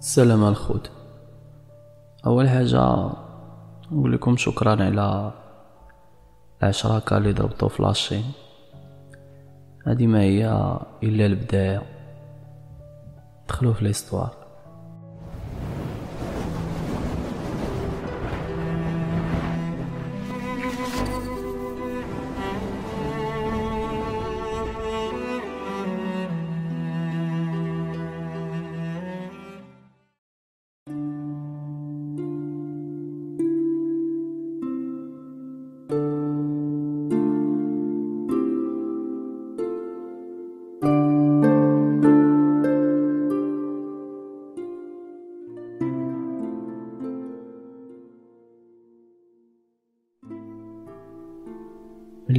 السلام الخوت. أول حاجة نقول لكم شكرا على العشرة كا اللي ضربتو في لاشين هادي ما هي إلا البداية. دخلوا في ليستوار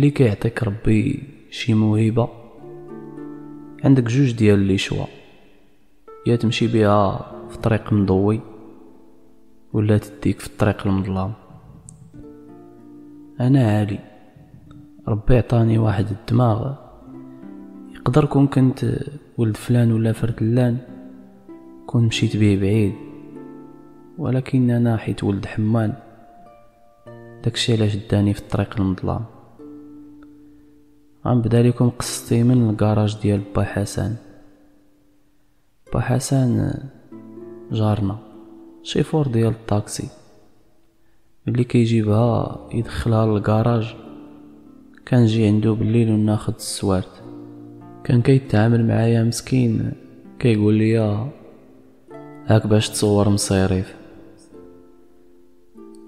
ملي كيعطيك ربي شي موهبة؟ عندك جوج ديال لي شوا يا تمشي بها في طريق مضوي ولا تديك في الطريق المظلام أنا عالي ربي عطاني واحد الدماغ يقدر كون كنت ولد فلان ولا فرتلان كون مشيت به بعيد ولكن أنا حيت ولد حمان. داكشي علاش داني في الطريق المظلام غنبدا لكم قصتي من الكراج ديال با حسن. با حسن جارنا شيفور ديال الطاكسي. ملي كيجيبها يدخلها للكراج كنجي عنده بالليل وناخد السوارت. كان كيتعامل معايا مسكين. كيقول لي هاك باش تصور مصيريف.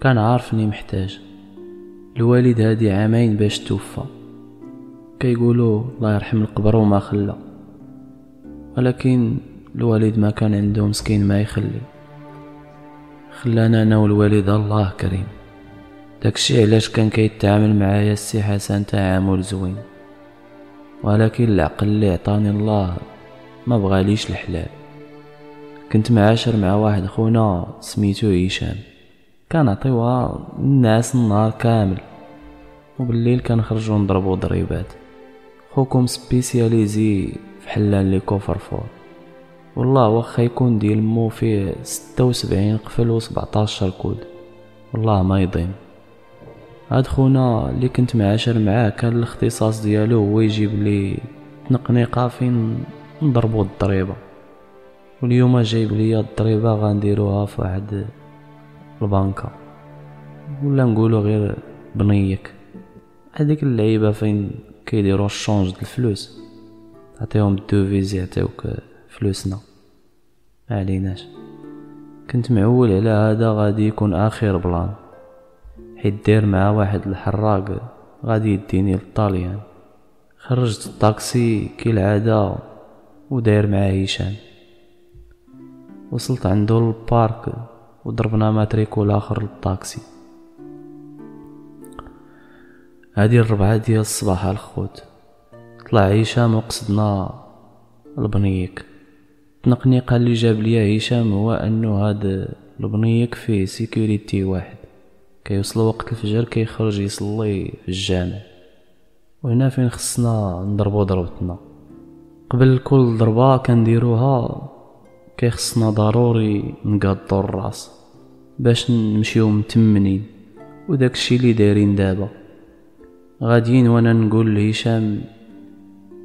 كان عارفني محتاج. الوالد هادي عامين باش توفى. كيقولوا الله يرحم القبر وما خلى ولكن الوالد ما كان عنده مسكين ما يخلي. خلانا أنا والوالد الله كريم. داكشي علاش كان كيتعامل معايا السي حسن تعامل زوين. ولكن العقل اللي عطاني الله ما بغاليش الحلال. كنت معاشر مع واحد خونا سميتو هشام. كنعطيوها الناس النهار كامل. وبالليل كنخرجو نضربو ضريبات. خوكم spécialisé في حلان les coffres-forts والله واخا يكون ديال مو فيه ستة وسبعين قفل و سبعتاشر كود. والله ما يضيم. هاد خونا اللي كنت معاشر معاه كان الاختصاص ديالو هو يجيب لي تنقنيقة فين نضربو الضريبة. واليوم جايب ليا الضريبة غنديروها في واحد البنكة. ولا نقولو غير بنيك. هذيك اللعيبة فين كيديروا ال change د الفلوس تعطيهم ال devise يعطيوك فلوسنا ما عليناش كنت معول على هذا غادي يكون اخر plan حيت دير مع واحد الحراق غادي يديني للطاليان خرجت الطاكسي كالعادة وداير مع هشام وصلت عنده لل parc وضربنا matricule اخر للطاكسي هادي الربعة ديال الصباح الخوت. طلع هشام وقصدنا البنيك. التنقنيقة اللي جاب ليا هشام هو أنه هاد البنيك فيه sécurité واحد. كيوصل وقت الفجر كيخرج يصلي في الجامع. وهنا فين خصنا نضربو ضربتنا. قبل كل ضربة كنديروها كيخصنا ضروري نقادو الراس باش نمشيو متمنين. وداك الشي اللي دايرين دابا. غاديين وأنا نقول لهشام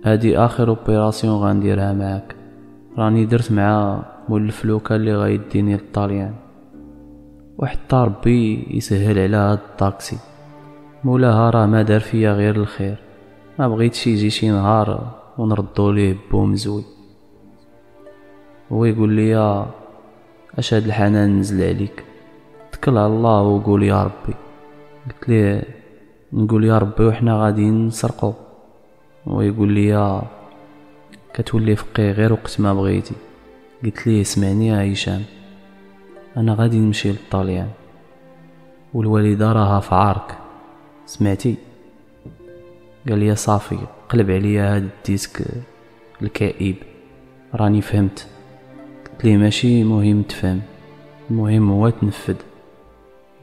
هادي آخر opération غنديرها معاك. راني درت مع مول الفلوكه اللي غيديني للطاليان وحتى ربي يسهل على هاد الطاكسي. مولاها راه ما دار فيا غير الخير. ما بغيتش يجي شي نهار ونردو ليه بوم زوي هو يقول لي اش هاد الحنان نزل عليك. تكل على الله وقول يا ربي. قلت ليه نقول يا ربي وحنا غاديين نسرقو. ويقول لي كتولي فقيه غير وقت ما بغيتي. قلت ليه اسمعني يا هشام. أنا غادي نمشي للطاليان والوالدة راها في عارك. سمعتي؟ قال لي صافي قلب عليا هاد الديسك الكئيب. راني فهمت. قلت ليه ماشي مهم تفهم. المهم هو تنفذ.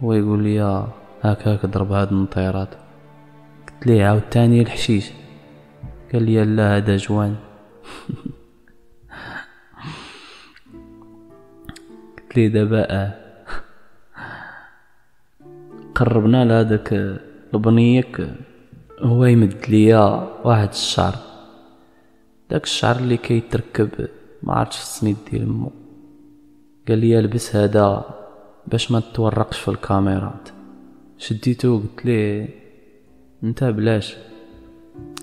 هو يقول لي هاك هاك ضرب هاد النطيرات قلت ليه عاود تاني الحشيش؟ قال لي لا هذا جوان. قلت لي دابا؟ آه. قربنا لهداك البنيك هو يمد ليا واحد الشعر. داك الشعر اللي كيتركب ما عرفتش في السميت ديال مو. قال لي لبس هذا باش ما تورقش في الكاميرات. شديتو قلت ليه انت بلاش؟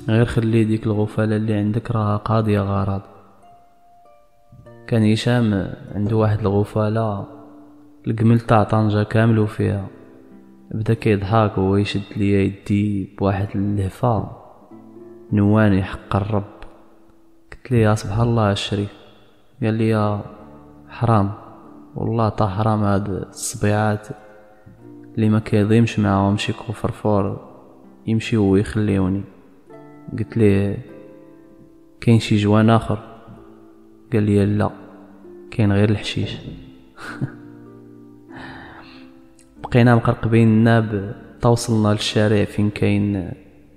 غير خلي ديك الغفالة اللي عندك راها قاضية غرض. كان هشام عنده واحد الغفالة القمل تاع طنجة كامل فيها بدا كيضحك وهو يشد ليا يدي بواحد اللهفة نواني حق الرب. قلت ليه سبحان الله الشريف؟ قال لي حرام. والله تا حرام هاد الصبيعات. اللي ما كيضيمش معاهم شي coffre-fort يمشيو ويخليوني قلت ليه كاين شي joint آخر؟ قال لي لا كاين غير الحشيش. بقينا مقرقبين الناب توصلنا للشارع فين كاين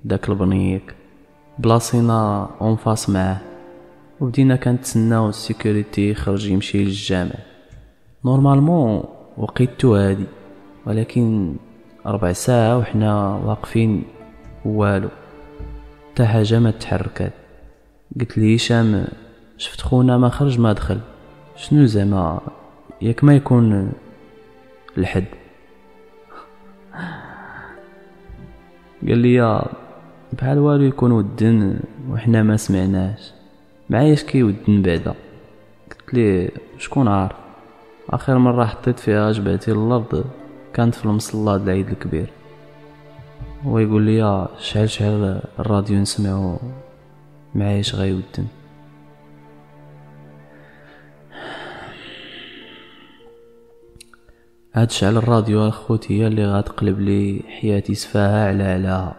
داك البنيك. بلاصينا en face معاه. وبدينا كنتسناو ال sécurité يخرج يمشي للجامع. normalement وقيتو هادي. ولكن ربع ساعة وحنا واقفين والو. حتى حاجة ما تحركات قلت لي هشام شفت خونا ما خرج ما دخل. شنو زعما؟ ياك ما يكون الحد. قال لي بحال والو يكون ودن وحنا ما سمعناش. معاياش كيودن بعدا. قلت لي شكون عارف؟ آخر مرة حطيت فيها جبعتي الأرض كانت في المصلى العيد الكبير. هو يقول لي شحال شحال الراديو نسمعو معايش غيودن هاد شعل الراديو أخوتي هي اللي غتقلب لي حياتي سفاها على علاها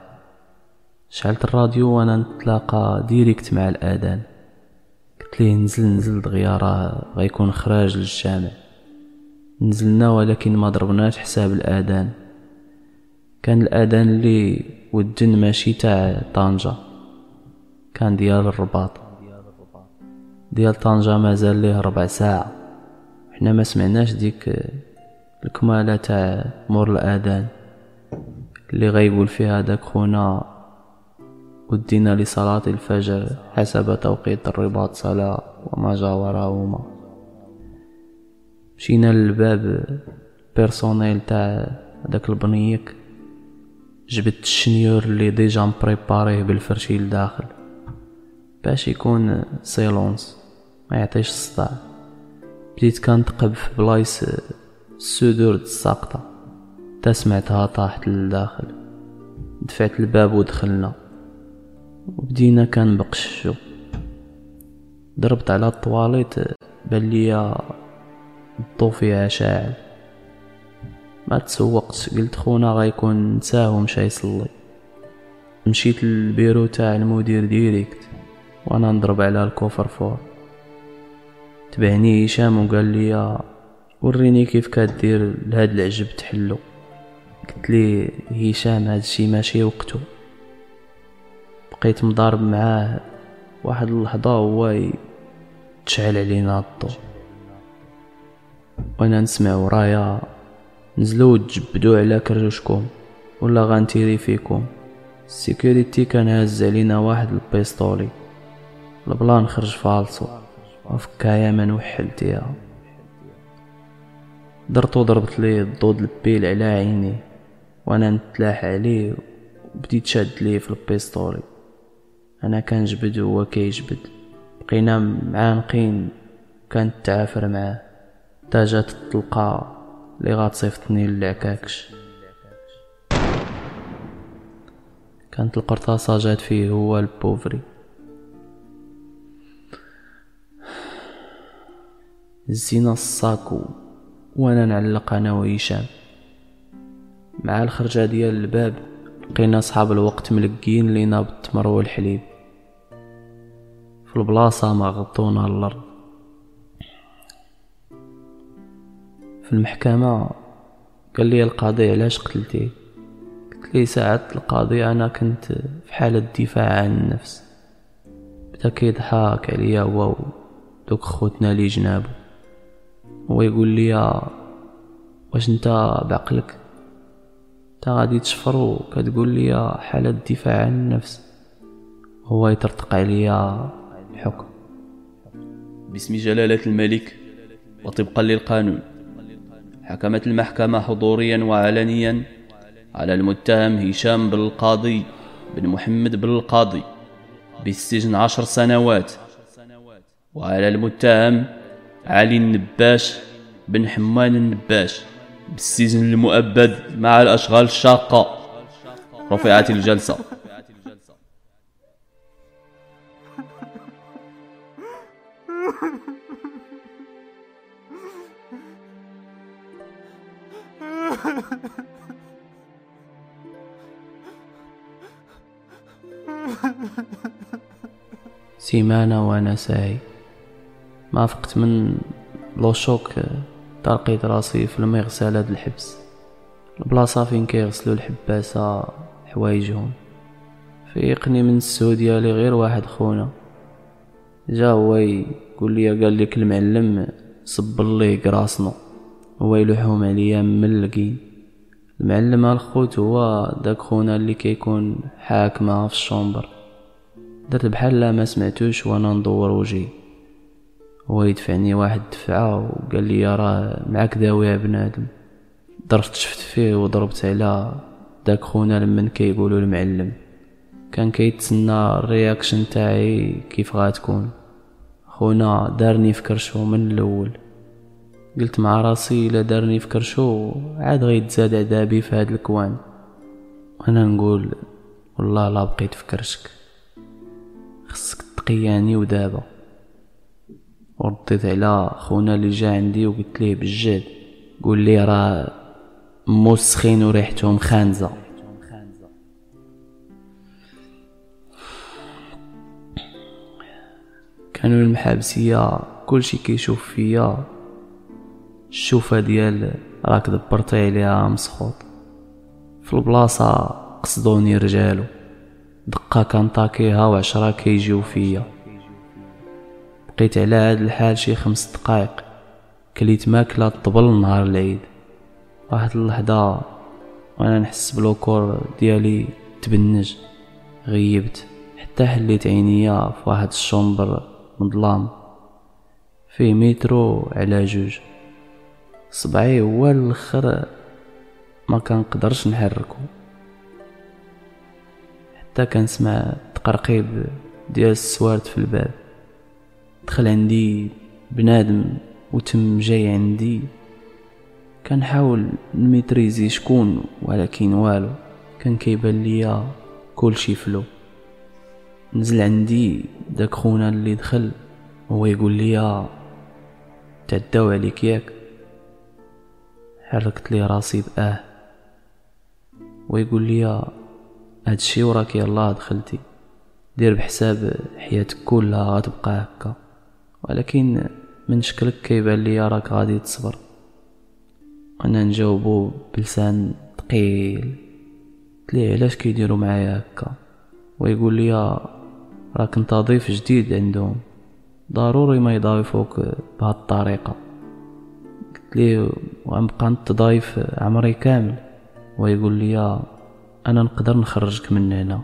شعلت الراديو وأنا نتلاقى direct مع الآذان. قلت ليه نزل نزل دغيا راه غيكون خراج للجامع. نزلنا ولكن ما ضربناش حساب الآذان. كان الآذان اللي ودن ماشي تاع طنجة. كان ديال الرباط. ديال طنجة مازال ليه ربع ساعة. حنا ما سمعناش ديك الكمالة تاع مور الآذان. اللي غيقول فيها داك خونا ودينا لصلاة الفجر حسب توقيت الرباط سلا وما جاورهما مشينا للباب personnel تاع داك البنيك جبت الشنيور اللي déjà مبريباريه بالفرشي لداخل باش يكون silence ما يعطيش الصداع. بديت كنتقب في بلايص السدور الساقطة. تا سمعتها طاحت للداخل. دفعت الباب ودخلنا. وبدينا كنبقششو ضربت على الطواليت بان ليا الضو فيها شاعل. ما تسوقت قلت خونا غيكون نساه ومشى يصلي. مشيت للبيرو تاع المدير direct وأنا نضرب على ال coffre-fort. تبعني هشام وقال لي وريني كيف كدير لهاد العجب تحلو. قلت لي هشام هادشي ماشي وقتو. بقيت مضارب معاه واحد اللحظة هو تشعل علينا الضو وأنا نسمع ورايا نزلو وتجبدو على كروشكم ولا غنتيري فيكم. ال sécurité كان هز علينا واحد ال pistolet. ال plan خرج فالصو وفكايا ما نوحلتيها درتو ضربت ليه الضو د ال pile على عيني. وأنا نتلاح عليه وبديت شاد ليه في ال pistolet. أنا كنجبد وهو كيجبد بقينا معانقين. كانت تعافر معاه. تا جات الطلقة اللي غتصيفطني للعكاكش كانت القرطاسة جات فيه هو البوفري. زينا الصاكو وأنا نعلق أنا وهشام. مع الخرجة ديال الباب لقينا صحاب الوقت ملقين لينا بالتمر والحليب. في البلاصة ما غطونا الأرض. في المحكمة. قال لي القاضي علاش قتلتيه قلت لي ساعة القاضي أنا كنت في حالة دفاع عن النفس. بدا كيضحك عليا هو دوك خوتنا لي جنابو. هو يقول لي واش أنت بعقلك؟ أنت غادي تشفر وكتقول لي حالة الدفاع عن النفس. هو يطرطق عليا الحكم. باسم جلالة الملك وطبقا للقانون. حكمت المحكمة حضوريا وعلنيا على المتهم هشام بن القاضي بن محمد بن القاضي بالسجن عشر سنوات وعلى المتهم علي النباش بن حمان النباش بالسجن المؤبد مع الأشغال الشاقة. رفعت الجلسة. سيمانة وأنا ساعي ما فقت من لو شوك تلقيت راسي في المغسلة د الحبس. البلاصة فين كيغسلو الحباسة حوايجهم. فيقني من السو ديالي غير واحد خونا. جا هو يقول لي قال لك المعلم صب ليه كراسنو هو يلوحهم عليا ملقين المعلم الخوت هو داك خونا اللي كيكون حاكمة في الشومبر. درت بحال لا ما سمعتوش وأنا ندور وجهي. هو يدفعني واحد الدفعة وقال لي راه معاك داوي بنادم. درت شفت فيه وضربت على داك خونا لمن كيقولوا المعلم. كان كيتسنى ال reaction تاعي كيف غاتكون خونا دارني في كرشو من الأول. قلت مع راسي إلا دارني في كرشو عاد غيتزاد عذابي في هاد ال coin. وأنا نقول والله لا بقيت في كرشك. خصك تقياني ودابا. ورديت على خونا اللي جا عندي وقلت ليه بالجد قول لي راه موسخين وريحتهم خانزة. كانوا المحابسية كلشي كيشوف فيا. الشوفة ديال راك دبرتي عليها مسخوط. في البلاصة قصدوني رجالو. دقة كنطاكيها وعشرة كيجيو فيا. بقيت على هاد الحال شي خمس دقايق كليت ماكلة طبل نهار العيد. واحد اللحظة وأنا نحس ب le corps ديالي تبنج. غيبت. حتى حليت عينيا في واحد chambre مظلام فيه مترو على جوج. صبعي هو الآخر ما كنقدرش نحركو. حتى كنسمع تقرقيب ديال السوارت في الباب. دخل عندي بنادم وتم جاي عندي. كنحاول نميتريزي شكون ولكن والو كان كيبان ليا كلشي فلو نزل عندي داك خونا اللي دخل هو يقول لي تعداو عليك ياك. حركت لي راسي باه ويقول لي هادشي وراك يلاه دخلتي. دير بحساب حياتك كلها غتبقى هكا. ولكن من شكلك كيبان لي راك غادي تصبر. وأنا نجاوبو بلسان ثقيل. قلت علاش كيديروا معايا هكا؟ ويقول لي راك انت ضيف جديد عندهم. ضروري ما يضايفوك بهاد الطريقة. قلت ليه وغنبقى أنت ضايف عمري كامل. ويقول لي أنا نقدر نخرجك من هنا.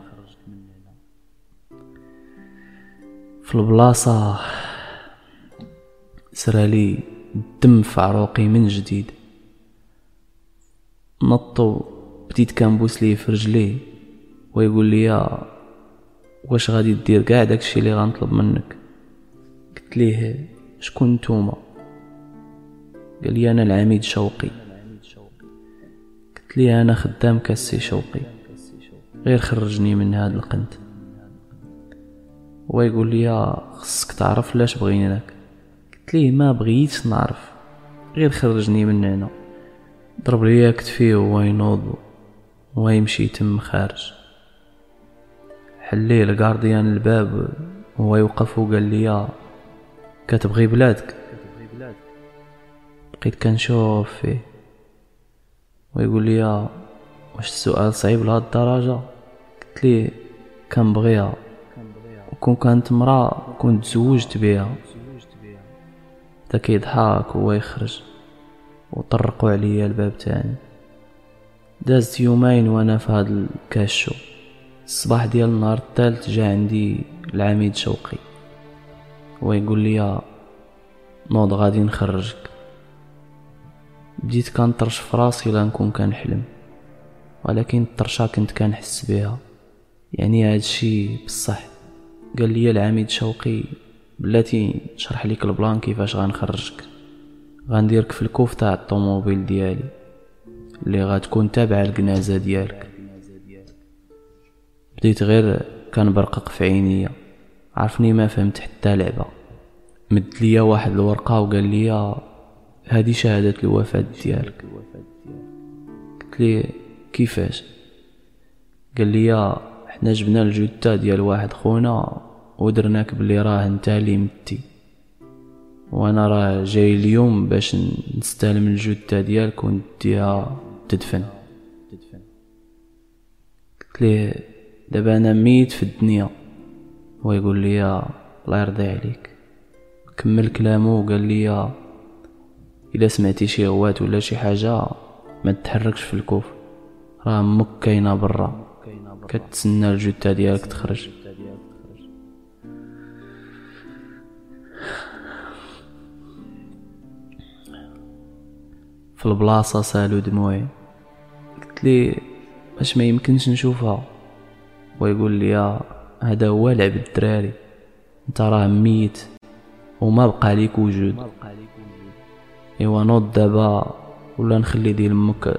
في البلاصة سرالي الدم في عروقي من جديد. نطو بديت كنبوس ليه في رجليه ويقول لي واش غادي دير؟ كاع داكشي اللي غنطلب منك. قلت ليه شكون نتوما؟ قال لي أنا العميد شوقي. قلت ليه أنا خدام كاسي شوقي. غير خرجني من هاد القنت. ويقول لي خصك تعرف لاش بغيناك قلت ليه ما بغيتش نعرف. غير خرجني من هنا. ضرب ليا كتفيه وهو ينوض وهو يمشي تم خارج. حليه الكارديان الباب وهو يوقف وقال لي كتبغي بلادك؟ بقيت كنشوف فيه ويقول لي واش السؤال صعيب لهاد الدرجة؟ قلت ليه كنبغيها وكون كانت مرا كنت تزوجت بها بدا كيضحك هو يخرج وطرقوا عليا الباب تاني. دازت يومين وأنا في هاد الكاشو. الصباح ديال النهار الثالث جا عندي العميد شوقي ويقول لي نوض غادي نخرجك. بديت كنطرش في راسي لا نكون كنحلم ولكن الطرشة كنت كنحس بها. يعني هاد الشي بصح. قال لي العميد شوقي بلاتي نشرح ليك البلان كيفاش غنخرجك. غنديرك في الكوف تاع الطوموبيل ديالي اللي غتكون تابعة الكنازة ديالك. بديت غير كنبرقق في عينيا عرفني ما فهمت حتى لعبة. مد ليا واحد الورقة وقال لي هذه شهادة الوفاة ديالك. قلت لي كيفاش؟ قال لي حنا جبنا الجثة ديال واحد خونا ودرناك بلي راه انت اللي متي. وأنا راه جاي اليوم باش نستلم الجثة ديالك ونديها تدفن. قلت ليه دابا أنا ميت في الدنيا. هو يقول لي الله يرضي عليك. كمل كلامه وقال لي إلا سمعتي شي غوات ولا شي حاجة ما تتحركش في الكوف. راه أمك كاينة برا. كتسنى الجثة ديالك تخرج. في البلاصة سالو دموعي. قلت لي واش ما يمكنش نشوفها؟ ويقول لي هذا هو لعب الدراري. أنت راه ميت وما بقى ليك وجود. إيوا نوض دابا ولا نخلي ديال أمك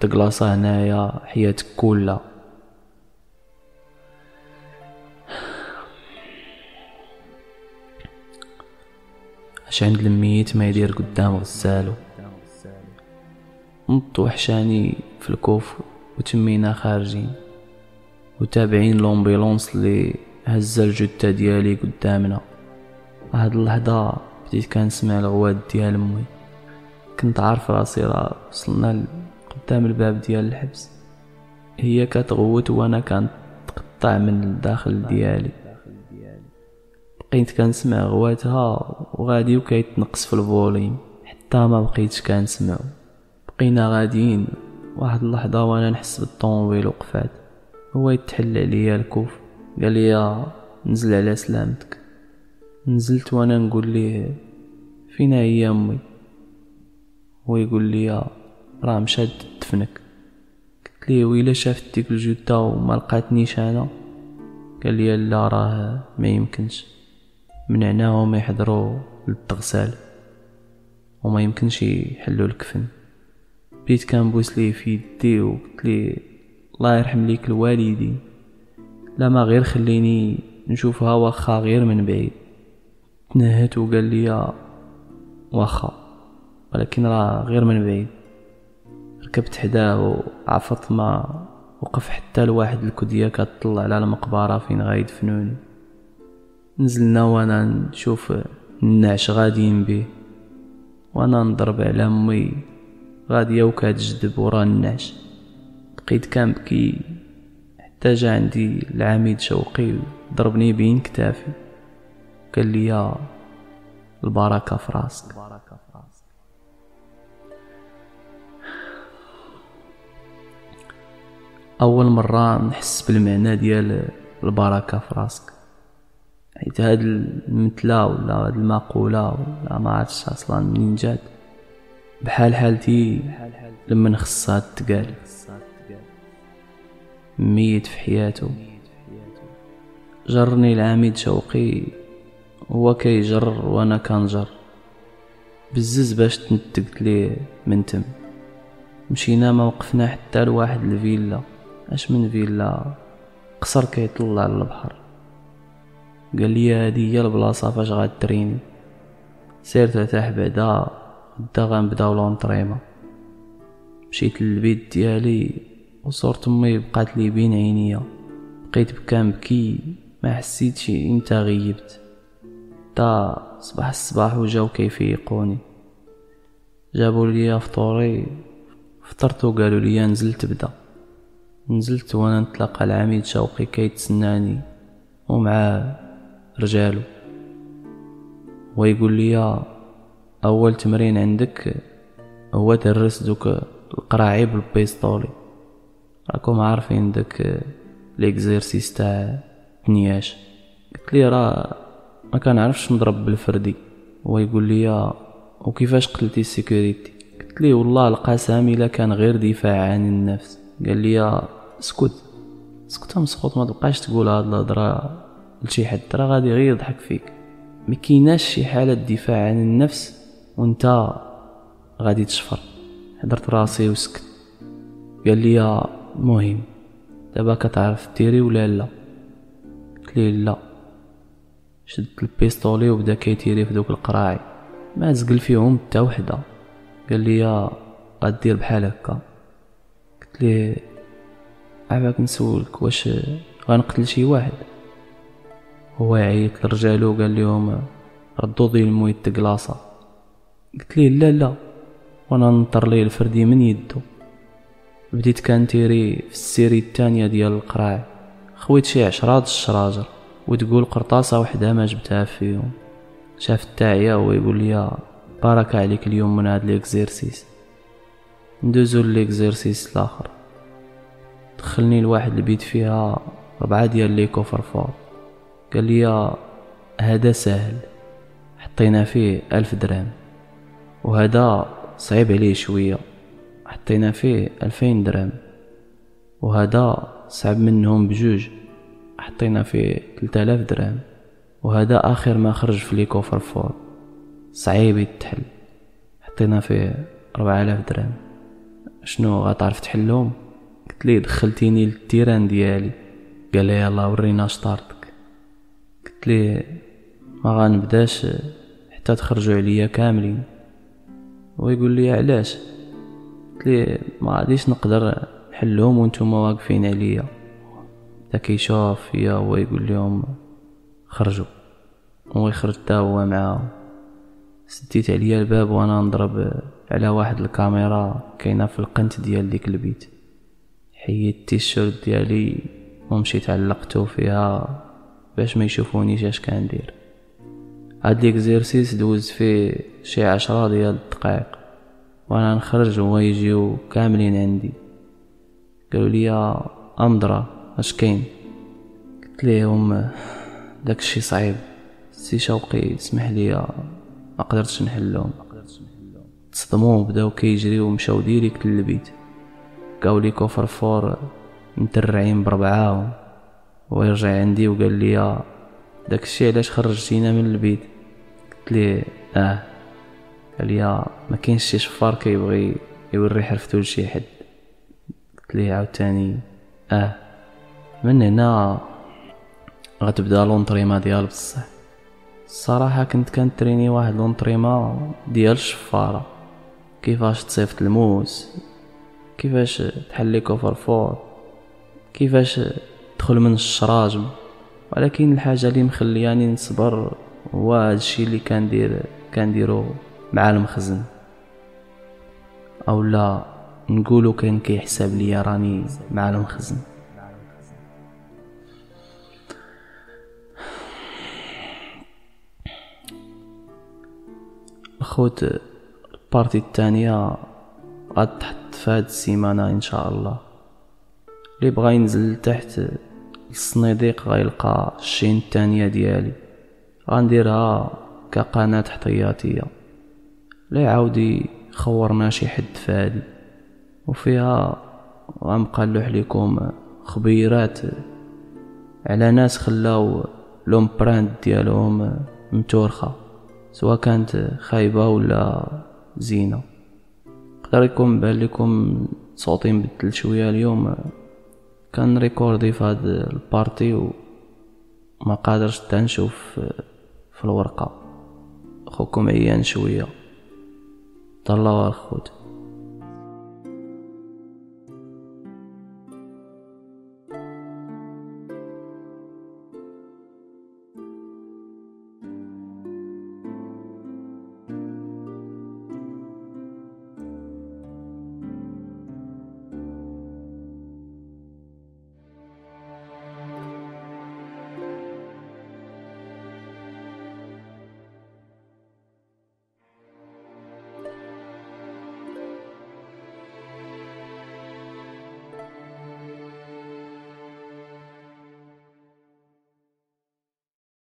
تقلاصا هنايا حياتك كلها. اش عند الميت ما يدير قدام غزالو. نط وحشاني في الكوف وتمينا خارجين وتابعين لومبيلونس اللي هز الجثة ديالي قدامنا. هاد اللحظة بديت كنسمع الغوات ديال أمي. كنت عارف راسي راه وصلنا قدام الباب ديال الحبس. هي كتغوت وأنا كنتقطع من الداخل ديالي. بقيت كنسمع غواتها وغادي وكيتنقص في الفوليم. حتى ما بقيتش كنسمعو بقينا غاديين واحد اللحظة وأنا نحس بالطوموبيل وقفات. هو يتحل عليا الكوف. قال لي نزل على سلامتك. نزلت وأنا نقول ليه فينا هي أمي. هو يقول لي راه مشات تدفنك قلت ليه ويلا شافت ديك الجثة وما لقاتنيش أنا؟ قال لي لا راه ما يمكنش. منعناهم يحضروا للتغسال. وما يمكنش يحلوا الكفن بديت كنبوس ليه في يدي وقلت ليه الله يرحم ليك الوالدين لا ما غير خليني نشوفها واخا غير من بعيد. تنهت وقال لي واخا. ولكن راه غير من بعيد. ركبت حداه وعفط ما وقف حتى لواحد الكدية كتطلع على المقبرة فين غيدفنوني نزلنا وأنا نشوف النعش غاديين بيه وأنا نضرب على أمي غادية وكتجدب ورا النعش. بقيت كنبكي حتى جا عندي العميد شوقي ضربني بين كتافي. قال لي البركة في راسك. أول مرة نحس بالمعنى ديال البركة في راسك. حيت هاد المثلة ولا هاد المقولة ولا ما عرفتش أصلا منين جات. بحال حالتي لما خصها تقال ميت في حياته. جرني العميد شوقي هو كيجر وأنا كنجر. بزز باش تنتقت ليه من تم. مشينا ما وقفنا حتى لواحد الفيلا. اش من فيلا؟ قصر كيطلع للبحر قال لي هادي هي البلاصة فاش غادريني سيرت ارتاح بعدا غدا غنبداو لونطريما مشيت للبيت ديالي وصورت أمي بقات لي بين عينيا. بقيت بكي ما حسيتش إمتى غيبت. تا صباح الصباح وجاو كيفيقوني جابوا لي فطوري فطرت وقالوا لي نزل تبدأ. نزلت وأنا نتلاقى العميد شوقي كيتسناني ومعاه رجالو. ويقول لي أول تمرين عندك هو درس دوك القراعي بال pistolet راكم عارفين داك l'exercice تاع نياش قلت لي راه ما كنعرفش نضرب بالفردي. هو لي وكيفاش قتلتي ال sécurité؟ قلت لي والله القسم إلا كان غير دفاع عن النفس. قال لي اسكت اسكت مسخوط ما تبقاش تقول هاد الهضره لشي حد. راه غادي غير يضحك فيك. ما كايناش شي حالة دفاع عن النفس وانت غادي تشفر. حدرت راسي وسكت. قال لي مهم دابا كتعرف ديري ولا لا؟ قلت ليه لا. شد ال pistolet وبدا كيتيري في دوك القراعي. ما زقل فيهم حتى وحدة. قال لي غدير بحال هكا. قلت ليه عباك نسولك واش غنقتل شي واحد. هو عيط لرجالو قال لهم ردوا ضي المويت كلاصة قلت ليه لا لا وأنا نطر ليه الفردي من يدو. بديت كنتيري في السيري الثانية ديال القراع. خويت شي عشرة الشراجر وتقول قرطاسة وحدة ما جبتها فيهم. شاف التاعية ويقول لي بارك عليك اليوم من هاد l'exercice. ندوزو l'exercice الآخر. دخلني الواحد البيت فيها ربعة ديال les coffres-forts. قال لي هذا سهل. حطينا فيه ألف درهم. وهذا صعيب عليه شوية. حطينا فيه ألفين درهم. وهذا صعب منهم بجوج. حطينا فيه تلتالاف درهم. وهذا آخر ما خرج في les coffres-forts. صعيب يتحل. حطينا فيه ربع آلاف درهم. شنو غتعرف تحلهم؟ قلت دخلتيني لل terrain ديالي. قال لي يلا ورينا شطارتك. قلت ليه ما غنبداش حتى تخرجوا عليا كاملين. ويقول لي علاش؟ قلت ليه ما غاديش نقدر نحلهم وأنتم واقفين عليا. بدا كيشوف فيا هو يقول لهم خرجوا. هو يخرج تا هو معاهم. سديت عليا الباب وأنا نضرب على واحد الكاميرا كاينة في القنت ديال ديك البيت. حيدت التيشيرت ديالي ومشيت علقتو فيها باش ما يشوفونيش اش كندير. هاد l'exercice دوز فيه شي عشرة ديال الدقائق وأنا نخرج وهو يجيو كاملين عندي. قالوا لي أمضرة اش كاين؟ قلت ليهم داكشي صعيب. سي شوقي اسمح لي ما قدرتش نحلهم. تصدموا وبداو كيجريو ومشاو direct للبيت. لقاو les coffres-forts مترعين بربعاهم ويرجع عندي وقال لي داكشي علاش خرجتينا من البيت؟ قلت ليه آه. قال لي ما كاينش شي شفار كيبغي يوري حرفتو لشي حد. قلت ليه عاوتاني آه. من هنا غتبدا l'entraînement ديال بصح. الصراحة كنت كنتريني واحد l'entraînement ديال الشفارة. كيفاش تصيفط الموس؟ كيفاش تحلي coffre-fort؟ كيفاش تدخل من الشراجم؟ ولكن الحاجة اللي مخلياني نصبر هو هادشي اللي كندير كنديرو مع المخزن. أو لا نقولو كان كيحسب ليا راني مع المخزن. الخوت البارتي الثانية غتحط في هاد السيمانة إن شاء الله. اللي بغا ينزل تحت الصنيديق غيلقى الشين الثانية ديالي. غنديرها كقناة احتياطية. لا يعاود خورنا شي حد فادي وفيها غنبقى لكم خبيرات على ناس خلاو لومبراند ديالهم متورخة. سواء كانت خايبة ولا زينة. قدر يكون بان لكم صوتي مبدل شوية اليوم. كانريكوردي في هاد ال partie وما قادرش تنشوف في الورقة. خوكم عيان شوية. طلعوا الخوت